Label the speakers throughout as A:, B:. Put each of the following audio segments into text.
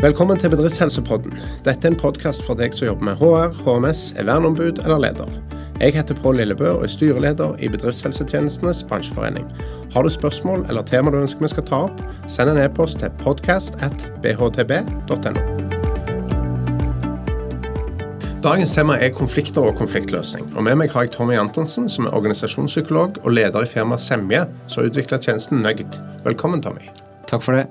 A: Velkommen til Bedriftshelsepodden. Dette er en podkast for deg som jobber med HR, HMS, er verneombud eller leder. Jeg heter Pål Lillebø og er styreleder i Bedriftshelsetjenestenes bransjeforening. Har du spørsmål eller tema du ønsker vi skal ta opp, send en e-post til podcast.bhtb.no. Dagens tema er konflikter og konfliktløsning. Og Med meg har jeg Tommy Antonsen, som er organisasjonspsykolog og leder i firmaet Semje, som har utvikla tjenesten Nøgd. Velkommen, Tommy.
B: Takk for det.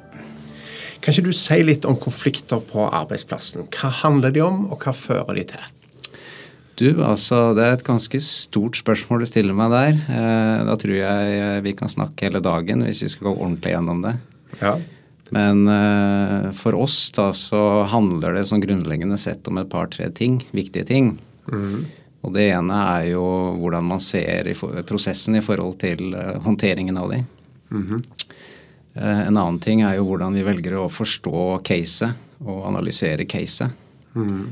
A: Kan ikke du si litt om konflikter på arbeidsplassen? Hva handler de om, og hva fører de til?
B: Du, altså, Det er et ganske stort spørsmål du stiller meg der. Eh, da tror jeg vi kan snakke hele dagen hvis vi skal gå ordentlig gjennom det.
A: Ja.
B: Men eh, for oss da så handler det sånn grunnleggende sett om et par-tre ting, viktige ting.
A: Mm.
B: Og det ene er jo hvordan man ser i for, prosessen i forhold til uh, håndteringen av de.
A: Mm -hmm.
B: Uh, en annen ting er jo hvordan vi velger å forstå caset og analysere caset.
A: Mm.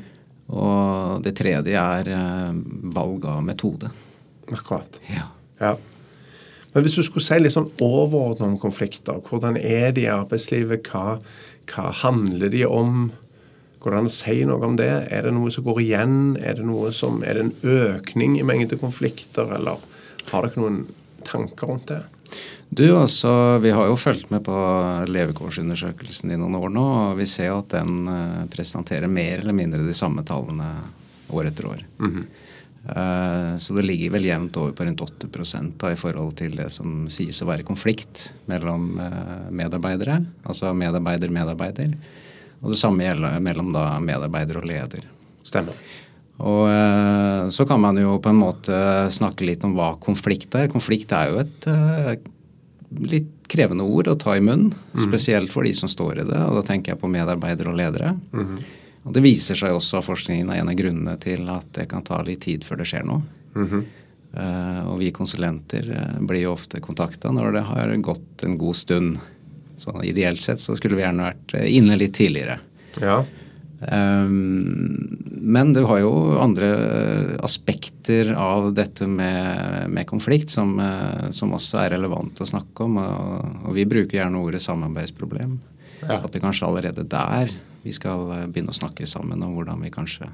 B: Og det tredje er valg av metode.
A: Akkurat.
B: Ja.
A: ja. Men hvis du skulle si litt sånn overordnet om konflikter, hvordan er de i arbeidslivet? Hva, hva handler de om? Går det an å si noe om det? Er det noe som går igjen? Er det, noe som, er det en økning i mengde konflikter, eller har dere noen tanker rundt det?
B: Du, altså, Vi har jo fulgt med på levekårsundersøkelsen i noen år nå, og vi ser jo at den eh, presenterer mer eller mindre de samme tallene år etter år.
A: Mm -hmm.
B: Så det ligger vel jevnt over på rundt 8 da, i forhold til det som sies å være konflikt mellom eh, medarbeidere. Altså medarbeider-medarbeider. Og det samme gjelder mellom da medarbeider og leder.
A: Stemmer.
B: Og så kan man jo på en måte snakke litt om hva konflikt er. Konflikt er jo et litt krevende ord å ta i munnen. Mm. Spesielt for de som står i det. Og da tenker jeg på medarbeidere og ledere.
A: Mm.
B: Og Det viser seg også av forskningen er en av grunnene til at det kan ta litt tid før det skjer noe.
A: Mm -hmm.
B: uh, og vi konsulenter uh, blir jo ofte kontakta når det har gått en god stund. Så ideelt sett så skulle vi gjerne vært eh, inne litt tidligere.
A: Ja.
B: Um, men du har jo andre aspekter av dette med, med konflikt som, uh, som, også er relevant å snakke om. Og, og vi bruker gjerne ordet samarbeidsproblem.
A: Ja.
B: At det kanskje allerede der vi skal eh, begynne å snakke sammen om hvordan vi kanskje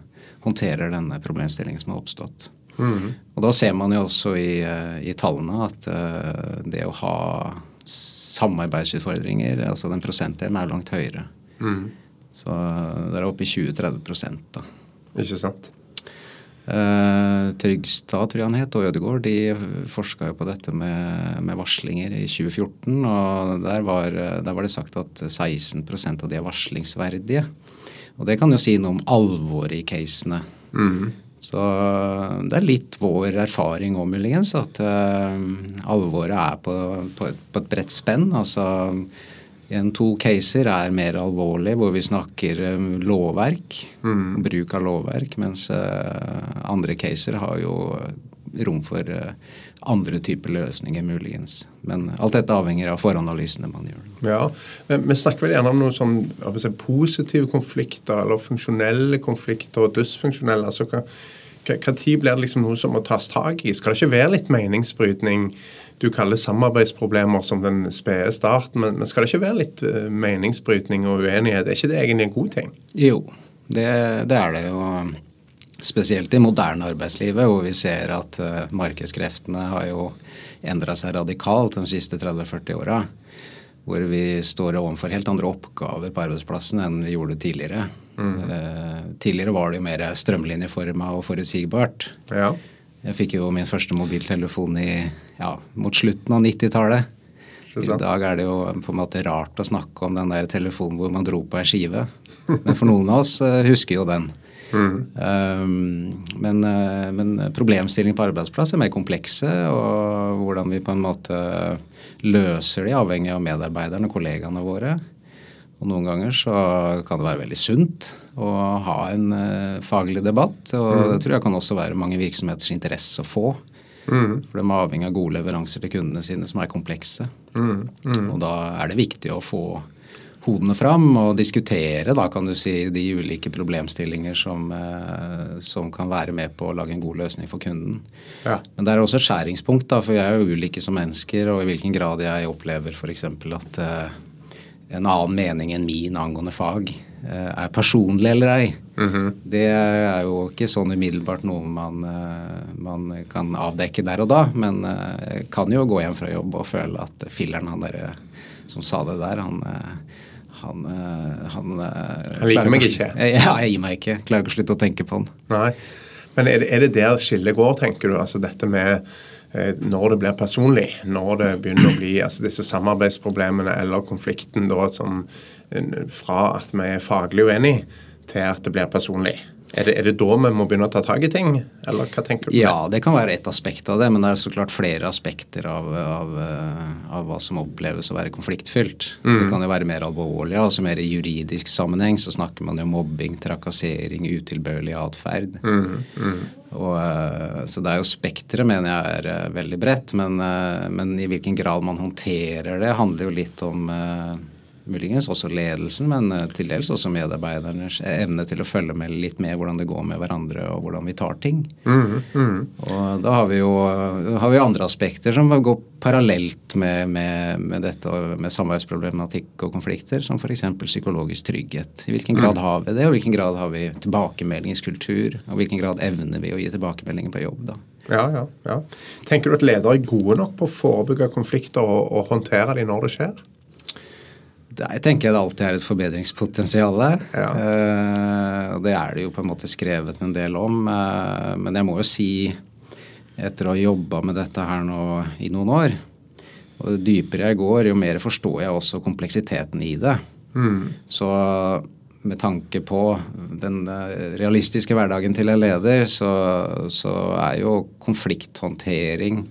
B: håndterer denne problemstillingen som har oppstått.
A: Mm.
B: Og Da ser man jo også i, eh, i tallene at det å ha samarbeidsutfordringer, altså den prosentdelen, er langt høyere.
A: Mm.
B: Så det er oppe i 20-30 da.
A: Ikke sant.
B: Eh, Trygstad tror jeg han het, og Ødegård de forska jo på dette med, med, varslinger i 2014. og der var, der var, det sagt at 16% av de er varslingsverdige. Og det kan jo si noe om alvoret i casene.
A: Mm.
B: Så det er litt vår erfaring òg, muligens, at eh, alvoret er på, på, på et bredt spenn. altså en to caser er mer alvorlige, hvor vi snakker um, lovverk,
A: mm.
B: bruk av lovverk, mens uh, andre caser har jo rom for uh, andre typer løsninger, muligens. Men alt dette avhenger av foranalysene man gjør.
A: Ja, men Vi snakker vel gjerne om noen sånn, si, positive konflikter, eller funksjonelle konflikter og dysfunksjonelle. altså hva, hva tid blir det liksom noe som må tas tak i? Skal det ikke være litt meningsbrytning? Du kaller samarbeidsproblemer som den spede starten. Men, men, skal det ikke være litt uh, meningsbrytning og uenighet? Er ikke det egentlig en god ting?
B: Jo, det, det er det jo. Spesielt i moderne arbeidslivet, hvor vi ser at uh, markedskreftene har jo endra seg radikalt de siste 30-40 åra. Hvor vi står overfor helt andre oppgaver på arbeidsplassen enn vi gjorde tidligere.
A: Mm.
B: Uh, tidligere var det jo mer strømlinjeforma og forutsigbart.
A: Ja.
B: Jeg fikk jo min første mobiltelefon i, ja, mot slutten av 90-tallet. I dag er det jo på en måte rart å snakke om den der telefonen hvor man dro på ei skive. Men for noen av oss uh, husker jo den.
A: Mm.
B: Um, men, uh, men problemstillinger på arbeidsplass er mer komplekse, og hvordan vi på en måte løser de avhengig av medarbeiderne og kollegaene våre. Og noen ganger så kan det være veldig sunt å ha en uh, faglig debatt. Og mm. det tror jeg kan også være mange virksomheters interesse å få.
A: Mm.
B: For de er avhengig av gode leveranser til kundene sine som er komplekse.
A: Mm. mm.
B: Og da er det viktig å få hodene fram og diskutere da kan du si, de ulike problemstillinger som, uh, som kan være med på å lage en god løsning for kunden.
A: Ja.
B: Men det er også et skjæringspunkt, da, for vi er jo ulike som mennesker, og i hvilken grad jeg opplever f.eks. at uh, en annen mening enn min angående fag er personlig eller ei. Det er jo ikke sånn umiddelbart noe man, eh, man kan avdekke der og da, men eh, kan jo gå hjem fra jobb og føle at filleren, han der som sa det der, han han, han,
A: han liker meg ikke?
B: Ja, jeg gir meg ikke. Klarer ikke å slutte å tenke på han.
A: Nei. Men er det, er det der skillet går, tenker du? Altså dette med Eh, når det blir personlig, når det begynner å bli altså disse samarbeidsproblemene eller konflikten da som fra at vi er faglig uenige, til at det blir personlig. Er det, er det, da vi må begynne å ta tak i ting, eller hva tenker du?
B: Ja, det kan være ett aspekt av det, men det er så klart flere aspekter av, av, eh, av hva som oppleves å være konfliktfylt. Mm. Det kan jo være mer alvorlig, altså mer i juridisk sammenheng så snakker man jo om mobbing, trakassering, utilbørlig atferd. Mm. Mm. Og, så det er jo spekteret, mener jeg, er eh, veldig bredt, men, men, i hvilken grad man håndterer det, handler jo litt om muligens også ledelsen, men eh, til dels også medarbeidernes evne til å følge med litt med hvordan det går med hverandre og hvordan vi tar ting. Mm, mm. Og da har vi jo har vi andre aspekter som går parallelt med, med, med dette med samarbeidsproblematikk og konflikter, som f.eks. psykologisk trygghet. I hvilken grad mm. har vi det, og i hvilken grad har vi tilbakemeldingskultur, og i hvilken grad evner vi å gi tilbakemeldinger på jobb, da.
A: Ja, ja, ja. Tenker du at ledere er gode nok på å forebygge konflikter og, og håndtere dem når det skjer?
B: Jeg tenker det alltid er et forbedringspotensial. Ja. Eh, det er det jo på en måte skrevet en del om. Eh, men jeg må jo si, etter å ha jobba med dette her nå i noen år, og jo dypere jeg går, jo mer forstår jeg også kompleksiteten i det. Mm. Så med tanke på den eh, realistiske hverdagen til en leder, så, så er jo konflikthåndtering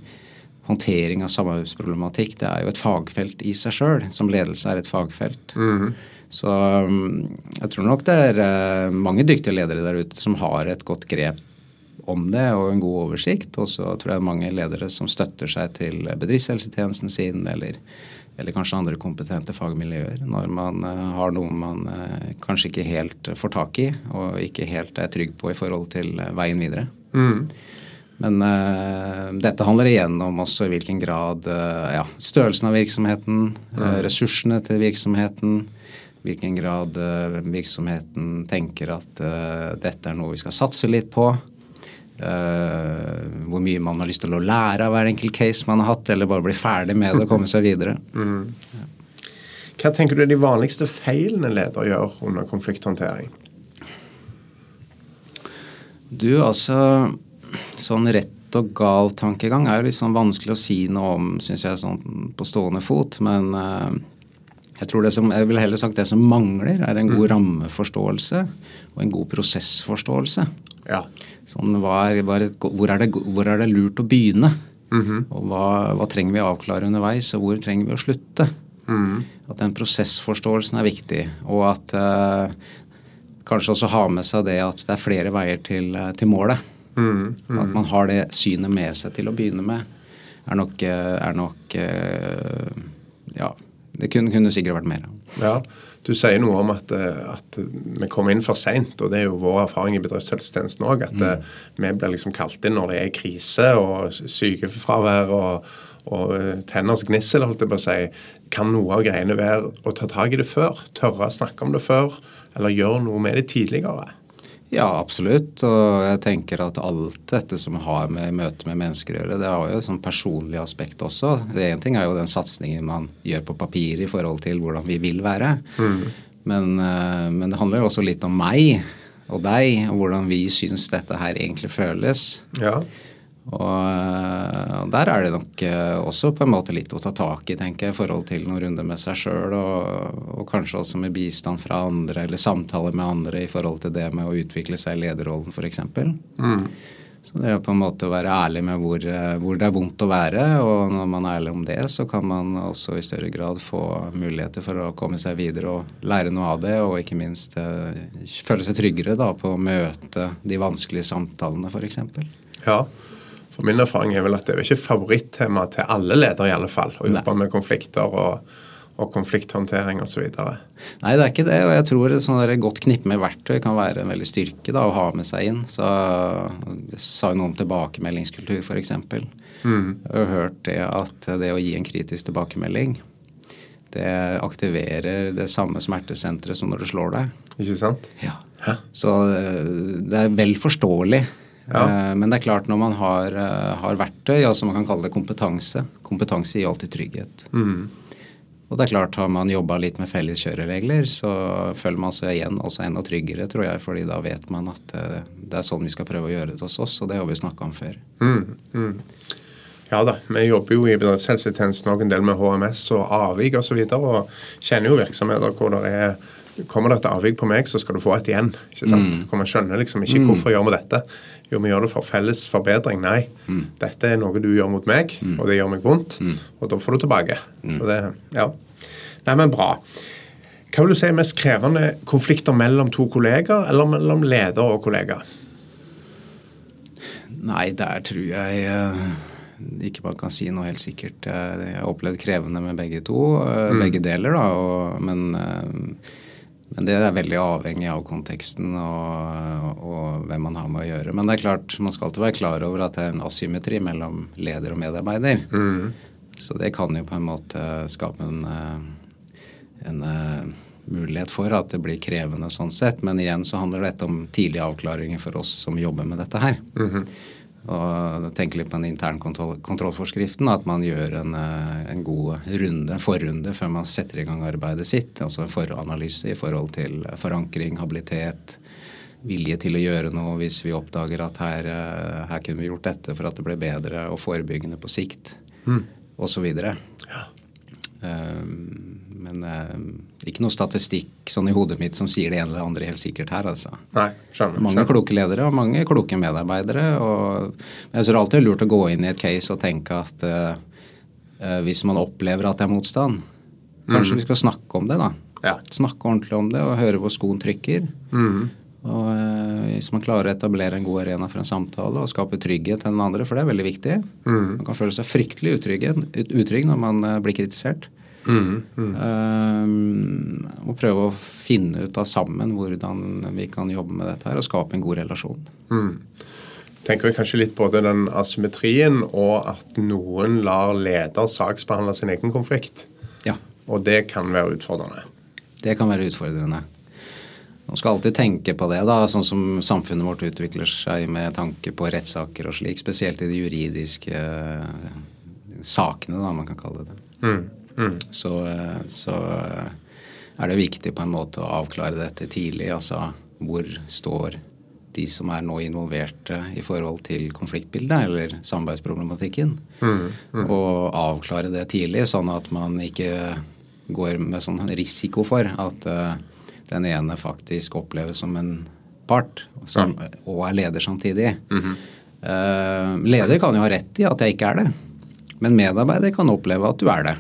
B: håndtering av samarbeidsproblematikk det er jo et fagfelt i seg sjøl. Som ledelse er et fagfelt. Mm. Så um, jeg tror nok det er uh, mange dyktige ledere der ute som har et godt grep om det og en god oversikt. Og så tror jeg det er mange ledere som støtter seg til bedriftshelsetjenesten sin eller, eller kanskje andre kompetente fagmiljøer når man uh, har noe man uh, kanskje ikke helt får tak i og ikke helt er trygg på i forhold til veien videre. Mm. Men uh, dette handler igjen om også i hvilken grad uh, ja, størrelsen av virksomheten, uh, ressursene til virksomheten, hvilken grad virksomheten tenker at dette er noe vi skal satse litt på. hvor mye man har lyst til å lære av hver enkelt case man har hatt, eller bare bli ferdig med det og komme seg videre. Mm.
A: Hva tenker du er de vanligste feilene leder gjør under konflikthåndtering?
B: Du, altså sånn rett og gal tankegang er jo litt sånn vanskelig å si noe om, syns jeg, sånn på stående fot. Men uh, jeg tror det som, jeg vil heller sagt det som mangler, er en god mm. rammeforståelse og en god prosessforståelse. Ja. Sånn, er, er det, hvor, er det, hvor, er det, lurt å begynne? Mm -hmm. Og hva, hva, trenger vi å avklare underveis, og hvor trenger vi å slutte? Mm. At den prosessforståelsen er viktig, og at uh, kanskje også ha med seg det at det er flere veier til, eh, til målet. Mm, mm. At man har det synet med seg til å begynne med, er nok, eh, er nok eh, Ja. Det kunne, kunne, sikkert vært mer.
A: Ja, Du sier noe om at, eh, at vi kom inn for seint, og det er jo vår erfaring i bedriftshelsetjenesten òg. At mm. vi blir liksom kalt inn når det er krise og sykefravær og, og tenners gnissel, holdt jeg på å si. Kan noe av greiene være å ta tak i det før? Tørre å snakke om det før? Eller gjøre noe med det tidligere?
B: Ja, absolutt. Og jeg tenker at alt dette som har med møte med mennesker å gjøre, det har jo et sånn personlig aspekt også. Én ting er jo den satsingen man gjør på papir i forhold til hvordan vi vil være. Mm. Men, eh, men, det handler også litt om meg og deg, og hvordan vi syns dette her egentlig føles. Ja. Og uh, der er det nok uh, også på en måte litt å ta tak i, tenker jeg, i forhold til noen runder med seg sjøl, og, og, kanskje også med bistand fra andre, eller samtaler med andre i forhold til det med å utvikle seg i lederrollen, f.eks. Mm. Så det er på en måte å være ærlig med hvor, uh, hvor, det er vondt å være, og når man er ærlig om det, så kan man også i større grad få muligheter for å komme seg videre og lære noe av det, og ikke minst føle seg tryggere da på å møte de vanskelige samtalene, f.eks.
A: Ja. For min erfaring er vel at det er ikke favorittema til alle ledere, i alle fall, å jobbe med konflikter og, og konflikthåndtering osv.
B: Nei, det er ikke det. Og jeg tror et sånn godt knippe med verktøy kan være en veldig styrke da, å ha med seg inn. Så jeg sa jo noe om tilbakemeldingskultur, f.eks. Mm. Jeg har hørt det at det å gi en kritisk tilbakemelding det aktiverer det samme smertesenteret som når du slår deg.
A: Ikke sant?
B: Ja. Så eh, det er vel forståelig.
A: Ja.
B: Eh, Men det er klart når man har, eh, har verktøy, altså man kan kalle det kompetanse Kompetanse gir alltid trygghet.
A: Mm.
B: Og det er klart Har man jobba litt med felles kjøreregler, så føler man seg igjen også enda tryggere, tror jeg. fordi da vet man at eh, det er sånn vi skal prøve å gjøre det hos oss, og det har vi snakka om før.
A: Mm. Mm. Ja da, vi jobber jo i bedriftshelsetjenesten òg en del med HMS og avvik osv. Og, så videre, og kjenner jo virksomheter hvor det er Kommer det et avvik på meg, så skal du få et igjen. ikke sant? Mm. man skjønner liksom ikke hvorfor gjør vi dette. Jo, vi gjør det for felles forbedring. Nei, dette er noe du gjør mot meg, og det gjør meg vondt. Og da får du tilbake. Så det, ja. Nei, men bra. Hva vil du si er mest krevende konflikter mellom to kollegaer, eller mellom leder og kollega?
B: Nei, der tror jeg eh, ikke man kan si noe helt sikkert. Jeg jeg har opplevd krevende med begge to, eh, begge deler, da. Og, men, eh, men det er veldig avhengig av konteksten og, og hvem man har med å gjøre. Men det er klart, man skal alltid være klar over at det er en asymmetri mellom leder og medarbeider. Så det kan jo på en måte skape en, eh, en eh, mulighet for at det blir krevende sånn sett. Men igjen så handler dette om tidlige avklaringer for oss som jobber med dette her. Og tenke litt på den internkontrollforskriften. At man gjør en, eh, en god runde, en forrunde før man setter i gang arbeidet sitt. Altså en foranalyse i forhold til forankring, habilitet, vilje til å gjøre noe hvis vi oppdager at her, eh, her kunne vi gjort dette for at det ble bedre og forebyggende på sikt, og så videre. Um, men um, ikke noe statistikk sånn i hodet mitt som sier det ene eller det andre helt sikkert her, altså.
A: Nei, skjønner.
B: Mange
A: skjønner.
B: kloke ledere og mange kloke medarbeidere. Og men jeg tror alltid det er lurt å gå inn i et case og tenke at eh, hvis man opplever at det er motstand, kanskje vi skal snakke om det, da.
A: Ja.
B: Snakke ordentlig om det og høre hvor skoen trykker. Og eh, hvis man klarer å etablere en god arena for en samtale og skape trygghet til den andre, for det er veldig viktig. Man kan føle seg fryktelig utrygg, utrygg når man blir kritisert. Um, og prøve å finne ut av sammen hvordan vi kan jobbe med dette her og skape en god relasjon.
A: tenker vi kanskje litt både den asymmetrien og at noen lar leder saksbehandle sin egen konflikt.
B: Ja,
A: Og det kan være utfordrende.
B: det kan være utfordrende. Man skal alltid tenke på det, da, sånn som samfunnet vårt utvikler seg med tanke på rettssaker og slik, spesielt i de juridiske eh, sakene, da, man kan kalle det. Så, eh, så så, er det viktig på en måte å avklare dette tidlig. Altså hvor står de som er nå involverte i forhold til konfliktbildet eller samarbeidsproblematikken. Og avklare det tidlig, sånn at man ikke går med sånn risiko for at uh, den ene faktisk oppleves som en part som, og er leder samtidig. Eh, leder kan jo ha rett i at jeg ikke er det, men medarbeider kan oppleve at du er det.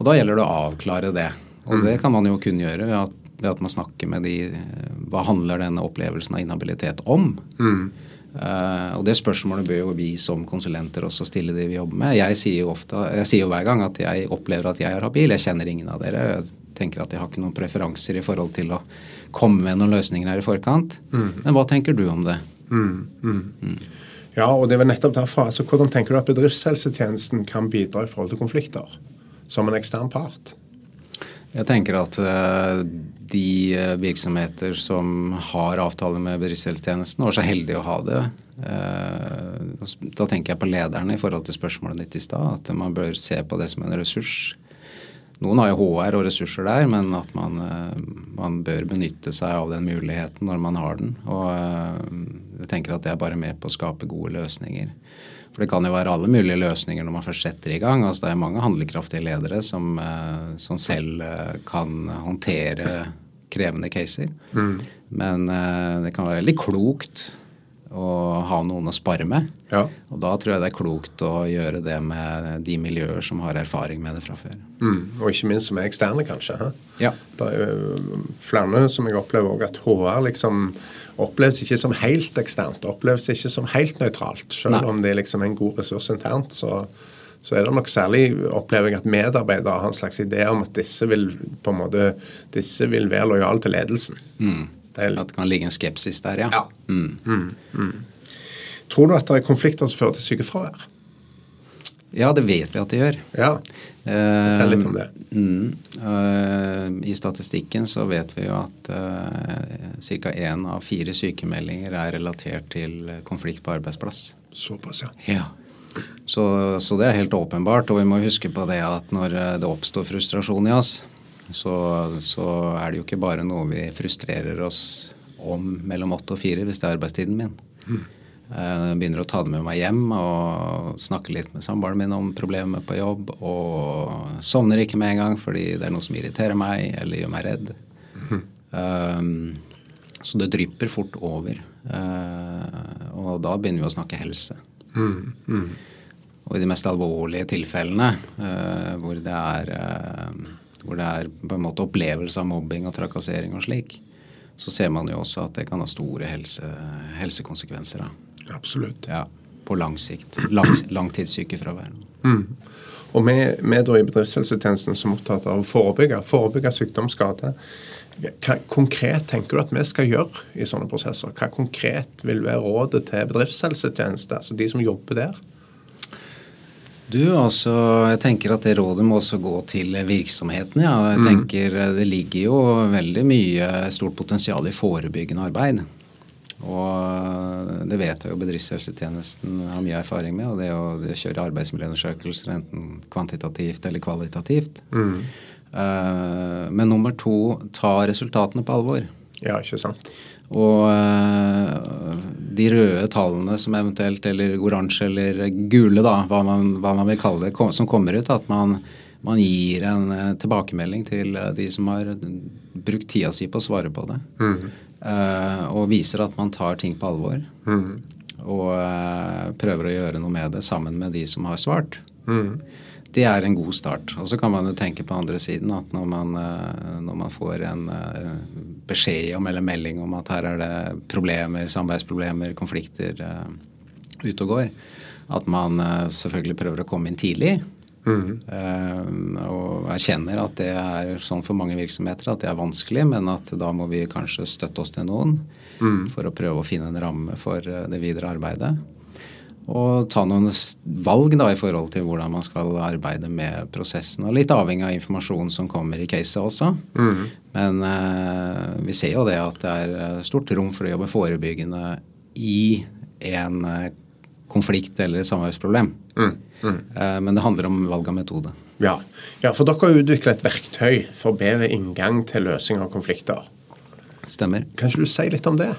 B: Og da gjelder det å avklare det. Og det kan man jo kun gjøre ved at, ved at man snakker med de eh, Hva handler denne opplevelsen av inhabilitet om? Eh, og det spørsmålet bør jo vi som konsulenter også stille de vi jobber med. Jeg sier jo ofte, jeg sier jo hver gang at jeg opplever at jeg er habil. Jeg kjenner ingen av dere. Jeg tenker at jeg har ikke noen preferanser i forhold til å komme med noen løsninger her i forkant. Men hva tenker du om det?
A: Ja, og det vel nettopp derfor. altså Hvordan tenker du at bedriftshelsetjenesten kan bidra i forhold til konflikter? Som en ekstern part?
B: Jeg tenker at eh, de eh, virksomheter som har avtale med bedriftshelsetjenesten, og er så heldige å ha det eh, Da tenker jeg på lederne i forhold til spørsmålet ditt i stad. At man bør se på det som en ressurs. Noen har jo HR og ressurser der, men at man, eh, man bør benytte seg av den muligheten når man har den. Og eh, jeg tenker at det er bare med på å skape gode løsninger. For det kan jo være alle mulige løsninger når man først setter i gang. Altså det er mange handlekraftige ledere som, eh, som selv kan håndtere krevende caser. Men eh, det kan være veldig klokt å ha noen å spare med.
A: Ja.
B: Og da tror jeg det er klokt å gjøre det med de miljøer som har erfaring med det fra før.
A: Mm. Og ikke minst som er eksterne, kanskje. He?
B: Ja.
A: Det er jo flere som jeg opplever også at HR liksom oppleves ikke som helt eksternt. Oppleves ikke som helt nøytralt. Selv
B: Nei.
A: om det liksom er en god ressurs internt, så, så er det nok særlig opplever jeg at medarbeidere har en slags idé om at disse vil på en måte, disse vil være lojale til ledelsen. Er,
B: At det kan ligge en skepsis der, ja.
A: ja. Mm, mm. Tror du at det er konflikter som fører til sykefravær?
B: Ja, det vet vi at det gjør.
A: Ja, Fortell litt om det.
B: Uh, uh, I statistikken så vet vi jo at uh, ca. én av fire sykemeldinger er relatert til konflikt på arbeidsplass.
A: Såpass, ja.
B: ja. Så, så, det er helt åpenbart. Og vi må huske på det at når det oppstår frustrasjon i oss, så, så er det jo ikke bare noe vi frustrerer oss om mellom åtte og fire hvis det er arbeidstiden min. Mm. Jeg begynner å ta det med meg hjem og snakke litt med samboeren min om problemet på jobb. Og sovner ikke med en gang fordi det er noe som irriterer meg eller gjør meg redd. Mm. Um, så det drypper fort over. Uh, og da begynner vi å snakke helse. Mm. Mm. Og i de mest alvorlige tilfellene uh, hvor, det er, uh, hvor det er på en måte opplevelse av mobbing og trakassering og slik, så ser man jo også at det kan ha store helse, helsekonsekvenser. Da.
A: Absolutt.
B: Ja, På lang sikt. Lang, langtidssykefravær.
A: Mm. Og vi, vi da i bedriftshelsetjenesten som er opptatt av å forebygge, forebygge sykdom, skade. Hva konkret tenker du at vi skal gjøre i sånne prosesser? Hva konkret vil være rådet til bedriftshelsetjeneste, altså de som jobber der?
B: Du, altså, jeg tenker at det rådet må også gå til virksomhetene. Ja. Jeg mm. tenker Det ligger jo veldig mye stort potensial i forebyggende arbeid. Og det vet jeg jo bedriftshelsetjenesten har mye erfaring med. Og det å, det å kjøre arbeidsmiljøundersøkelser enten kvantitativt eller kvalitativt. Mm. Uh, men nummer to, ta resultatene på alvor.
A: Ja, ikke sant.
B: Og uh, de røde tallene som eventuelt, eller oransje eller gule, da, hva man, hva man vil kalle det, som kommer ut, at man, man gir en uh, tilbakemelding til de som har brukt tida si på å svare på det. Mm. Og viser at man tar ting på alvor. Mm. Og prøver å gjøre noe med det sammen med de som har svart. Mm. Det er en god start. Og så kan man jo tenke på andre siden at når man, uh, når man får en beskjed om eller melding om at her er det problemer, samarbeidsproblemer, konflikter ute og går, at man selvfølgelig prøver å komme inn tidlig. Mm. Og erkjenner at det er sånn for mange virksomheter at det er vanskelig, men at da må vi kanskje støtte oss til noen mm. for å prøve å finne en ramme for eh, det videre arbeidet. Og ta noen valg da i forhold til hvordan man skal arbeide med prosessen. Og litt avhengig av informasjonen som kommer i caset også. Mm. Men eh, vi ser jo det at det er stort rom for å jobbe forebyggende i en konflikt eller et samarbeidsproblem. Mm. Mm. Men det handler om valg av metode.
A: Ja. ja, for dere har utvikla et verktøy for bedre inngang til løsning av konflikter.
B: Stemmer.
A: Kan ikke du si litt om det?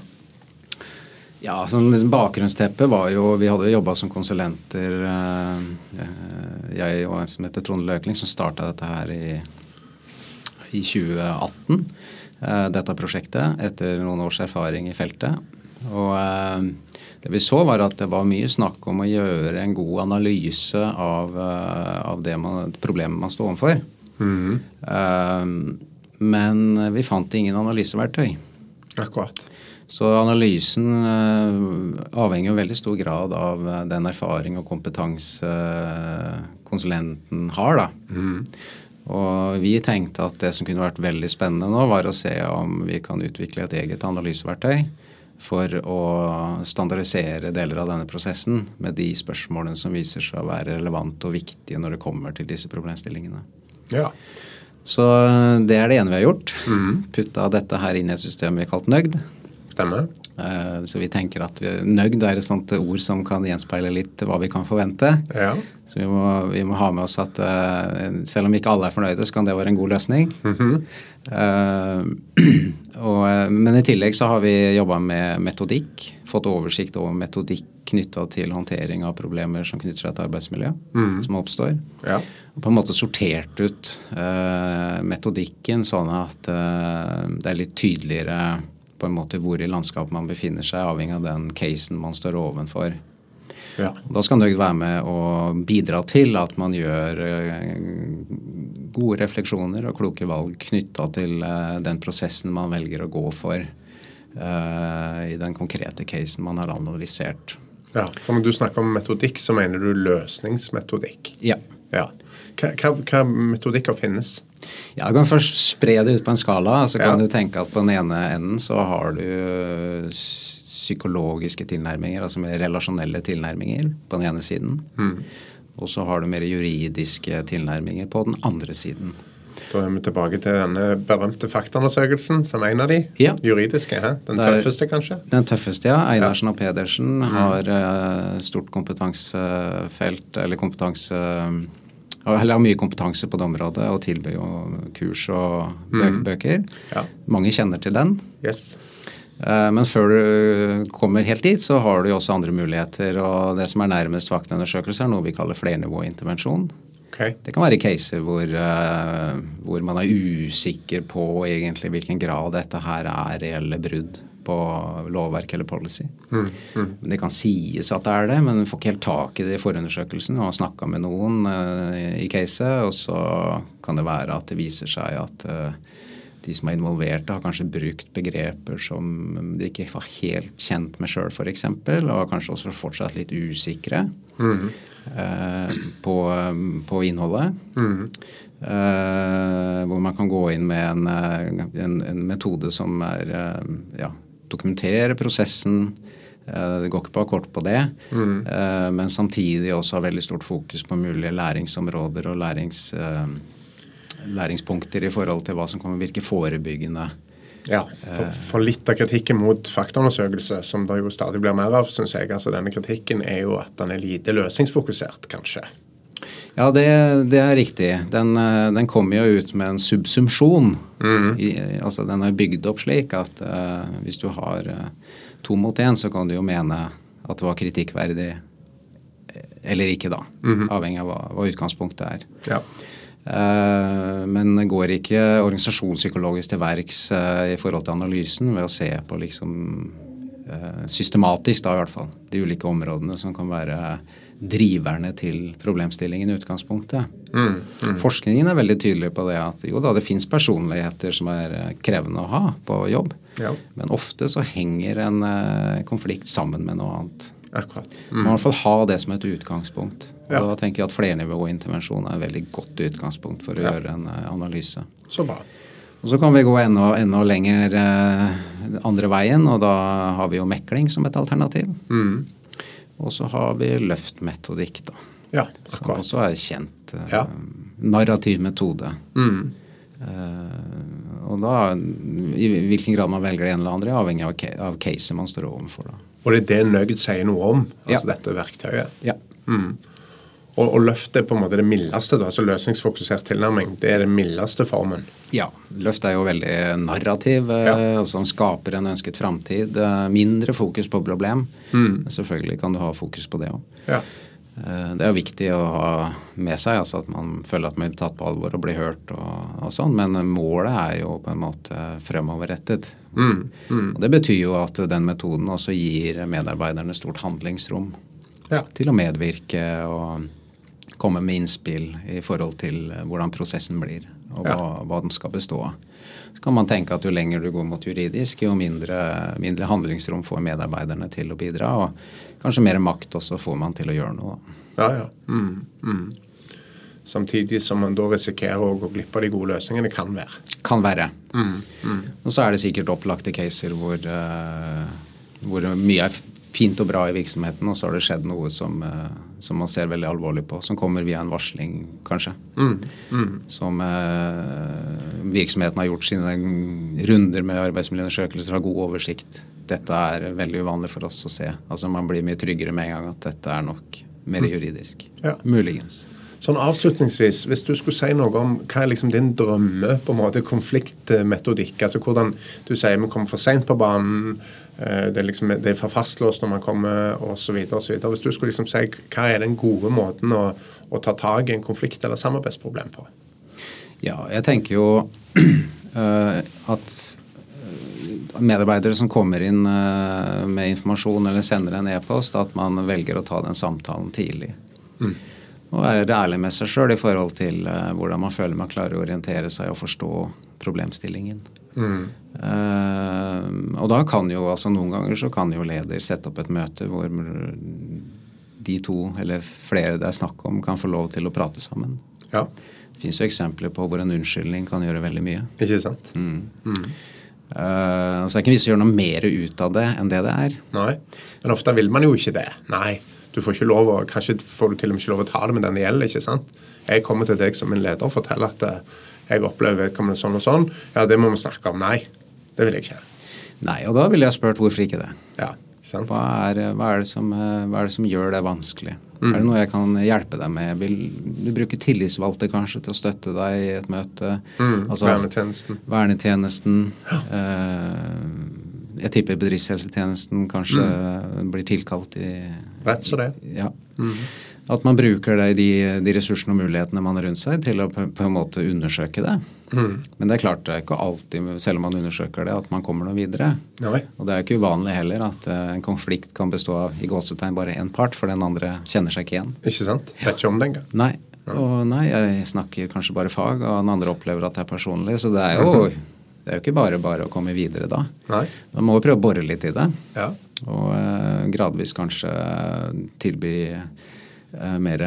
B: Ja, sånn liksom Bakgrunnsteppet var jo Vi hadde jo jobba som konsulenter, eh, jeg og en som heter Trond Løkling, som starta dette her i, i 2018. Eh, dette prosjektet, etter noen års erfaring i feltet. Og det vi så, var at det var mye snakk om å gjøre en god analyse av, eh, av det man, problemet man står overfor. Mm. Men vi fant ingen analyseverktøy.
A: Akkurat.
B: Så analysen uh, avhenger i veldig stor grad av den erfaring og kompetanse konsulenten har. da. Mm. Og vi tenkte at det som kunne vært veldig spennende nå, var å se om vi kan utvikle et eget analyseverktøy for å standardisere deler av denne prosessen med de spørsmålene som viser seg å være relevante og viktige når det kommer til disse problemstillingene.
A: Ja.
B: Så eh, det er det ene vi har gjort. Mm. Putta dette her inn i et system vi har kalt Nøgd.
A: Stemmer.
B: Eh, så vi tenker at Nøgd er et sånt ord som kan gjenspeile litt hva vi kan forvente.
A: Ja.
B: Så vi må, vi må, ha med oss at uh, selv om ikke alle er fornøyde, så kan det være en god løsning. Mm -hmm. uh, og, men i tillegg så har vi jobba med metodikk. Fått oversikt over metodikk knytta til håndtering av problemer som knytter seg til arbeidsmiljø. Mm. Som oppstår.
A: Ja.
B: Og på en måte sortert ut uh, metodikken sånn at det er litt tydeligere på en måte hvor i landskapet man befinner seg, avhengig av den casen man står ovenfor.
A: Ja.
B: Da skal Nøgd være med og bidra til at man gjør eh, gode refleksjoner og kloke valg knytta til eh, den prosessen man velger å gå for uh, i den konkrete casen man har analysert.
A: Ja, for Når du snakker om metodikk, så mener du løsningsmetodikk?
B: Ja.
A: Ja. Hva, hva, metodikker finnes?
B: Ja, Du kan først spre det ut på en skala. Så kan ja. du tenke at på den ene enden så har du psykologiske tilnærminger, altså mer relasjonelle tilnærminger på den ene siden. Mm. Og så har du mer juridiske tilnærminger på den andre siden.
A: Da er vi tilbake til denne berømte faktaundersøkelsen som en av de
B: Ja.
A: juridiske. He? Den
B: Det er-
A: tøffeste, kanskje?
B: Den tøffeste, ja. Einarsen og Pedersen har uh, stort kompetansefelt, eller kompetanse eller har mye kompetanse på det området og tilbyr jo kurs og bøker. bøker.
A: Ja.
B: Mange kjenner til den.
A: Yes.
B: Eh, Men før du kommer helt dit, så har du jo også andre muligheter. Og det som er nærmest vaktundersøkelse, er noe vi kaller flernivåintervensjon.
A: Okay.
B: Det kan være caser hvor, eh, hvor man er usikker på egentlig hvilken grad dette her er reelle brudd på lovverk eller policy. Men Det kan sies at det er det, men vi får ikke helt tak i det i forundersøkelsen. Vi har snakka med noen eh, i caset, og så kan det være at det viser seg at eh, de som er involverte, har kanskje brukt begreper som de ikke var helt kjent med sjøl, f.eks., og kanskje også fortsatt litt usikre eh, på, på innholdet. Eh, hvor man kan gå inn med en, eh, en, en metode som er eh, ja, dokumentere prosessen. Eh, det går ikke på akkord på det, Mm. men samtidig også ha veldig stort fokus på mulige læringsområder og lærings, eh, læringspunkter i forhold til hva som kan virke forebyggende.
A: Ja, for, for litt av kritikken mot faktaundersøkelse, som det jo stadig blir mer av, syns jeg, altså denne kritikken er jo at den er lite løsningsfokusert, kanskje.
B: Ja, det, det er riktig. Den, eh, den kommer jo ut med en subsumsjon. I, altså Den er bygd opp slik at uh, hvis du har uh, to mot én, så kan du jo mene at det var kritikkverdig eller ikke, da. Avhengig av hva, hva utgangspunktet er.
A: Ja.
B: Uh, men går ikke organisasjonspsykologisk til verks uh, i forhold til analysen ved å se på liksom uh, systematisk, da i hvert fall, de ulike områdene som kan være driverne til problemstillingen i utgangspunktet. Forskningen er veldig tydelig på det at jo da, det fins personligheter som er eh, krevende å ha på jobb,
A: Ja.
B: men ofte så henger en eh, konflikt sammen med noe annet.
A: Akkurat.
B: Man må i hvert fall ha det som et utgangspunkt. Og
A: Ja.
B: Da tenker jeg at flernivåintervensjon er et veldig godt utgangspunkt for å
A: Ja.
B: gjøre en eh, analyse.
A: Så bra.
B: Og Så kan vi gå enda, enda lenger eh, andre veien, og da har vi jo mekling som et alternativ.
A: Mm.
B: Og så har vi løftmetodikk, da.
A: Ja,
B: Som
A: akkurat.
B: også er kjent. eh,
A: Ja.
B: Narrativ metode.
A: Mm.
B: Uh, og da, i hvilken grad man velger det ene eller andre, er avhengig av, av caset man står overfor. da.
A: Og det er det Nøgd sier noe om, altså
B: Ja.
A: dette verktøyet.
B: Ja.
A: Og, og løft er på en måte det mildeste, da, altså løsningsfokusert tilnærming. Det er den mildeste formen.
B: Ja. Løft er jo veldig narrativ, eh,
A: Ja.
B: som skaper en ønsket framtid. Eh, Mindre fokus på problem.
A: Mm.
B: Selvfølgelig kan du ha fokus på det òg.
A: Ja.
B: Det er jo viktig å ha med seg, altså at man føler at man blir tatt på alvor og blir hørt. og, og sånn, Men målet er jo på en måte fremoverrettet.
A: Mm. Mm.
B: Og Det betyr jo at den metoden også gir medarbeiderne stort handlingsrom
A: ja.
B: til å medvirke og komme med innspill i forhold til eh, hvordan prosessen blir, og hva, hva den skal bestå av. Så kan man tenke at jo lenger du går mot juridisk, jo mindre, mindre handlingsrom får medarbeiderne til å bidra, og kanskje mer makt også får man til å gjøre noe.
A: Ja, ja. Mm. Mm. Samtidig som man da risikerer å gå glipp av de gode løsningene kan være.
B: Kan være.
A: Mm.
B: Og så er det sikkert opplagte caser hvor, uh, hvor mye er fint og bra i virksomheten, og så har det skjedd noe som, eh, som man ser veldig alvorlig på, som kommer via en varsling, kanskje.
A: Mm.
B: Som eh, virksomheten har gjort sine runder med arbeidsmiljøundersøkelser, har god oversikt. Dette er veldig uvanlig for oss å se. Altså Man blir mye tryggere med en gang at dette er nok mer juridisk.
A: Ja.
B: Muligens.
A: Sånn avslutningsvis, hvis du skulle si noe om hva er liksom din drømme på en måte konfliktmetodikk, altså hvordan du sier vi kommer for seint på banen, det er, liksom, det er for fastlåst når man kommer osv. Hvis du skulle liksom si hva er den gode måten å, å ta tak i en konflikt eller samarbeidsproblem på?
B: Ja, jeg tenker jo eh, at eh, medarbeidere som kommer inn eh, med informasjon eller sender en e-post, at man velger å ta den samtalen tidlig. Og være ærlig med seg sjøl i forhold til uh, hvordan man føler man klarer å orientere seg og forstå problemstillingen. Eh, og da kan jo, altså noen ganger så kan jo leder sette opp et møte hvor de to eller flere det er snakk om, kan få lov til å prate sammen.
A: Ja,
B: Det fins jo eksempler på hvor en unnskyldning kan gjøre veldig mye.
A: ikke sant?
B: Eh, så det er ikke vits å gjøre noe mer ut av det enn det det er.
A: Nei. Men ofte vil man jo ikke det. Nei, Du får ikke lov å, Kanskje får du til og med ikke lov å ta det med den det gjelder. ikke sant? Jeg kommer til deg som en leder og forteller at eh, jeg opplever vedkommende sånn og sånn. Ja, det må vi snakke om. Nei, det vil jeg ikke.
B: Nei, og da ville jeg spurt hvorfor ikke det.
A: Ja, sant?
B: Hva er, hva er, det, som, eh, hva er det som gjør det vanskelig? Er det noe jeg kan hjelpe deg med? Vil du bruke tillitsvalgte kanskje til å støtte deg i et møte?
A: Mm,
B: Altså,
A: vernetjenesten.
B: Vernetjenesten. Eh, jeg tipper bedriftshelsetjenesten kanskje blir tilkalt i
A: Rett så det.
B: Ja. At man bruker det, de, de ressursene og mulighetene man har rundt seg, til å på, på en måte undersøke det. Men det er klart det er ikke alltid, selv om man undersøker det, at man kommer noe videre.
A: Nei.
B: Og det er ikke uvanlig heller at eh, en konflikt kan bestå av i gåsetegn bare én part, for den andre kjenner seg ikke igjen.
A: Ikke sant? Vet ikke om det engang.
B: Nei. Og nei, jeg snakker kanskje bare fag, og den andre opplever at det er personlig. Så det er jo, det er jo ikke bare bare å komme videre da.
A: Nei.
B: Man må jo prøve å bore litt i det.
A: Ja.
B: Og eh, gradvis kanskje tilby eh, mer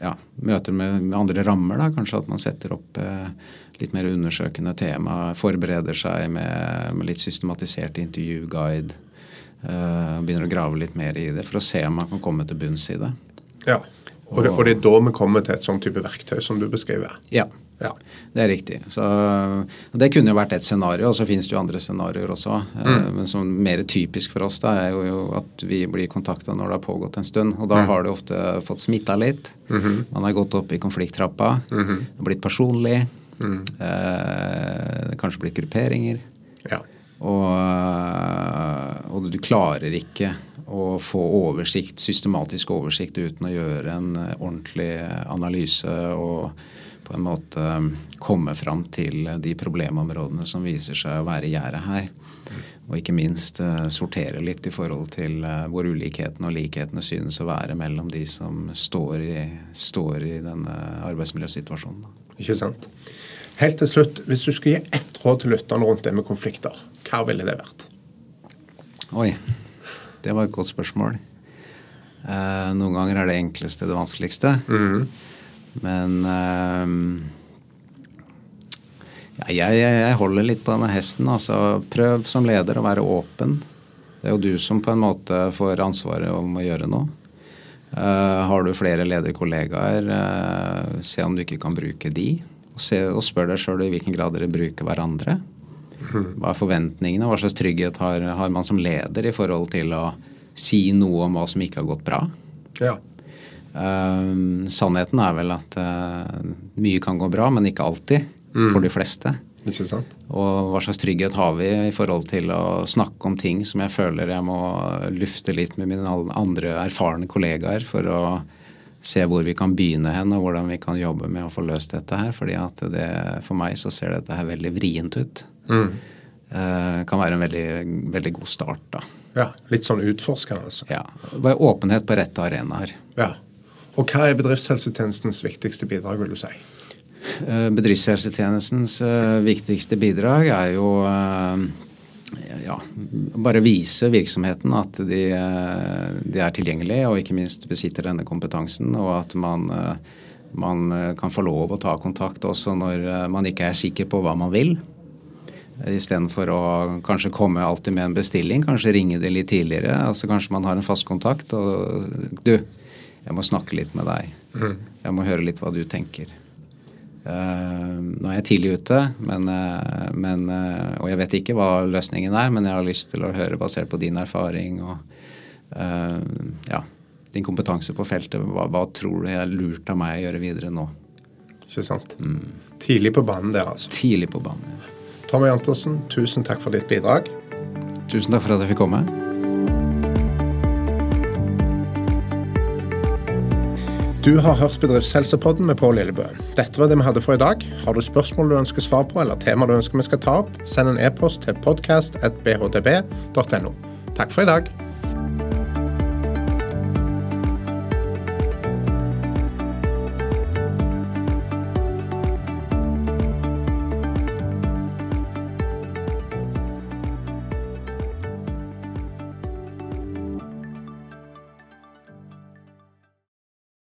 B: ja, møter med, med andre rammer. da, Kanskje at man setter opp eh, litt mer undersøkende tema. Forbereder seg med, med litt systematisert intervjuguide. begynner å grave litt mer i det for å se om man kan komme til bunns i det.
A: ja. Og, det, og det er da vi kommer til et sånn type verktøy som du beskriver.
B: Ja.
A: Ja.
B: Det er riktig. Så, det kunne jo vært et scenario, og så finnes det jo andre scenarioer også. Mm. Men som mer typisk for oss da, er jo at vi blir kontakta når det har pågått en stund. Og da har det ofte fått smitta litt. Man har gått opp i konflikttrappa. Har blitt personlig. Eh, kanskje blitt grupperinger.
A: Ja.
B: Og, og du klarer ikke å få oversikt, systematisk oversikt uten å gjøre en eh, ordentlig analyse og på en måte eh, komme fram til de problemområdene som viser seg å være i gjerdet her. Og ikke minst eh, sortere litt i forhold til eh, hvor ulikhetene og likhetene synes å være mellom de som står i, står i denne arbeidsmiljøsituasjonen.
A: Ikke sant? Helt til slutt, hvis du skulle gi ett råd til lytterne rundt det med konflikter, hva ville det vært?
B: Oi, det var et godt spørsmål. Eh, noen ganger er det enkleste det vanskeligste. Men eh, ja, jeg, jeg holder litt på denne hesten. Altså, prøv som leder å være åpen. Det er jo du som på en måte får ansvaret om å gjøre noe. Uh, har du flere lederkollegaer, uh, se om du ikke kan bruke de. Og, se, og spør deg sjøl i hvilken grad dere bruker hverandre. Hva er forventningene? Hva slags trygghet har, har man som leder i forhold til å si noe om hva som ikke har gått bra?
A: Ja.
B: Eh, sannheten er vel at uh, mye kan gå bra, men ikke alltid. For de fleste.
A: Ikke sant?
B: Og hva slags trygghet har vi i forhold til å snakke om ting som jeg føler jeg må lufte litt med mine andre erfarne kollegaer for å se hvor vi kan begynne hen, og hvordan vi kan jobbe med å få løst dette her. fordi at det, for meg så ser dette her veldig vrient ut. Eh, kan være en veldig, veldig god start, da.
A: Ja, Litt sånn utforskende, altså.
B: Ja. Åpenhet på rette arenaer.
A: Ja. Og hva er bedriftshelsetjenestens viktigste bidrag, vil du si?
B: Eh, Bedriftshelsetjenestens eh, viktigste bidrag er jo eh, ja, bare vise virksomheten at de, de er tilgjengelige og ikke minst besitter denne kompetansen, og at man, man kan få lov å ta kontakt også når man ikke er sikker på hva man vil. Istedenfor å kanskje komme alltid med en bestilling, kanskje ringe det litt tidligere. altså Kanskje man har en fast kontakt og Du, jeg må snakke litt med deg. Jeg må høre litt hva du tenker. Uh, nå er jeg tidlig ute, men, uh, men, uh, og jeg vet ikke hva løsningen er, men jeg har lyst til å høre basert på din erfaring og ja, din kompetanse på feltet. Hva, hva tror du er lurt av meg å gjøre videre nå?
A: Ikke sant? Tidlig på banen der, altså.
B: Tidlig på banen. Ja.
A: Tommy Antonsen, tusen takk for ditt bidrag.
B: Tusen takk for at jeg fikk komme.
A: Du har hørt Bedriftshelsepodden med Pål Lillebø. Dette var det vi hadde for i dag. Har du spørsmål du ønsker svar på, eller tema du ønsker vi skal ta opp, send en e-post til podcast.bhtb.no. Takk for i dag.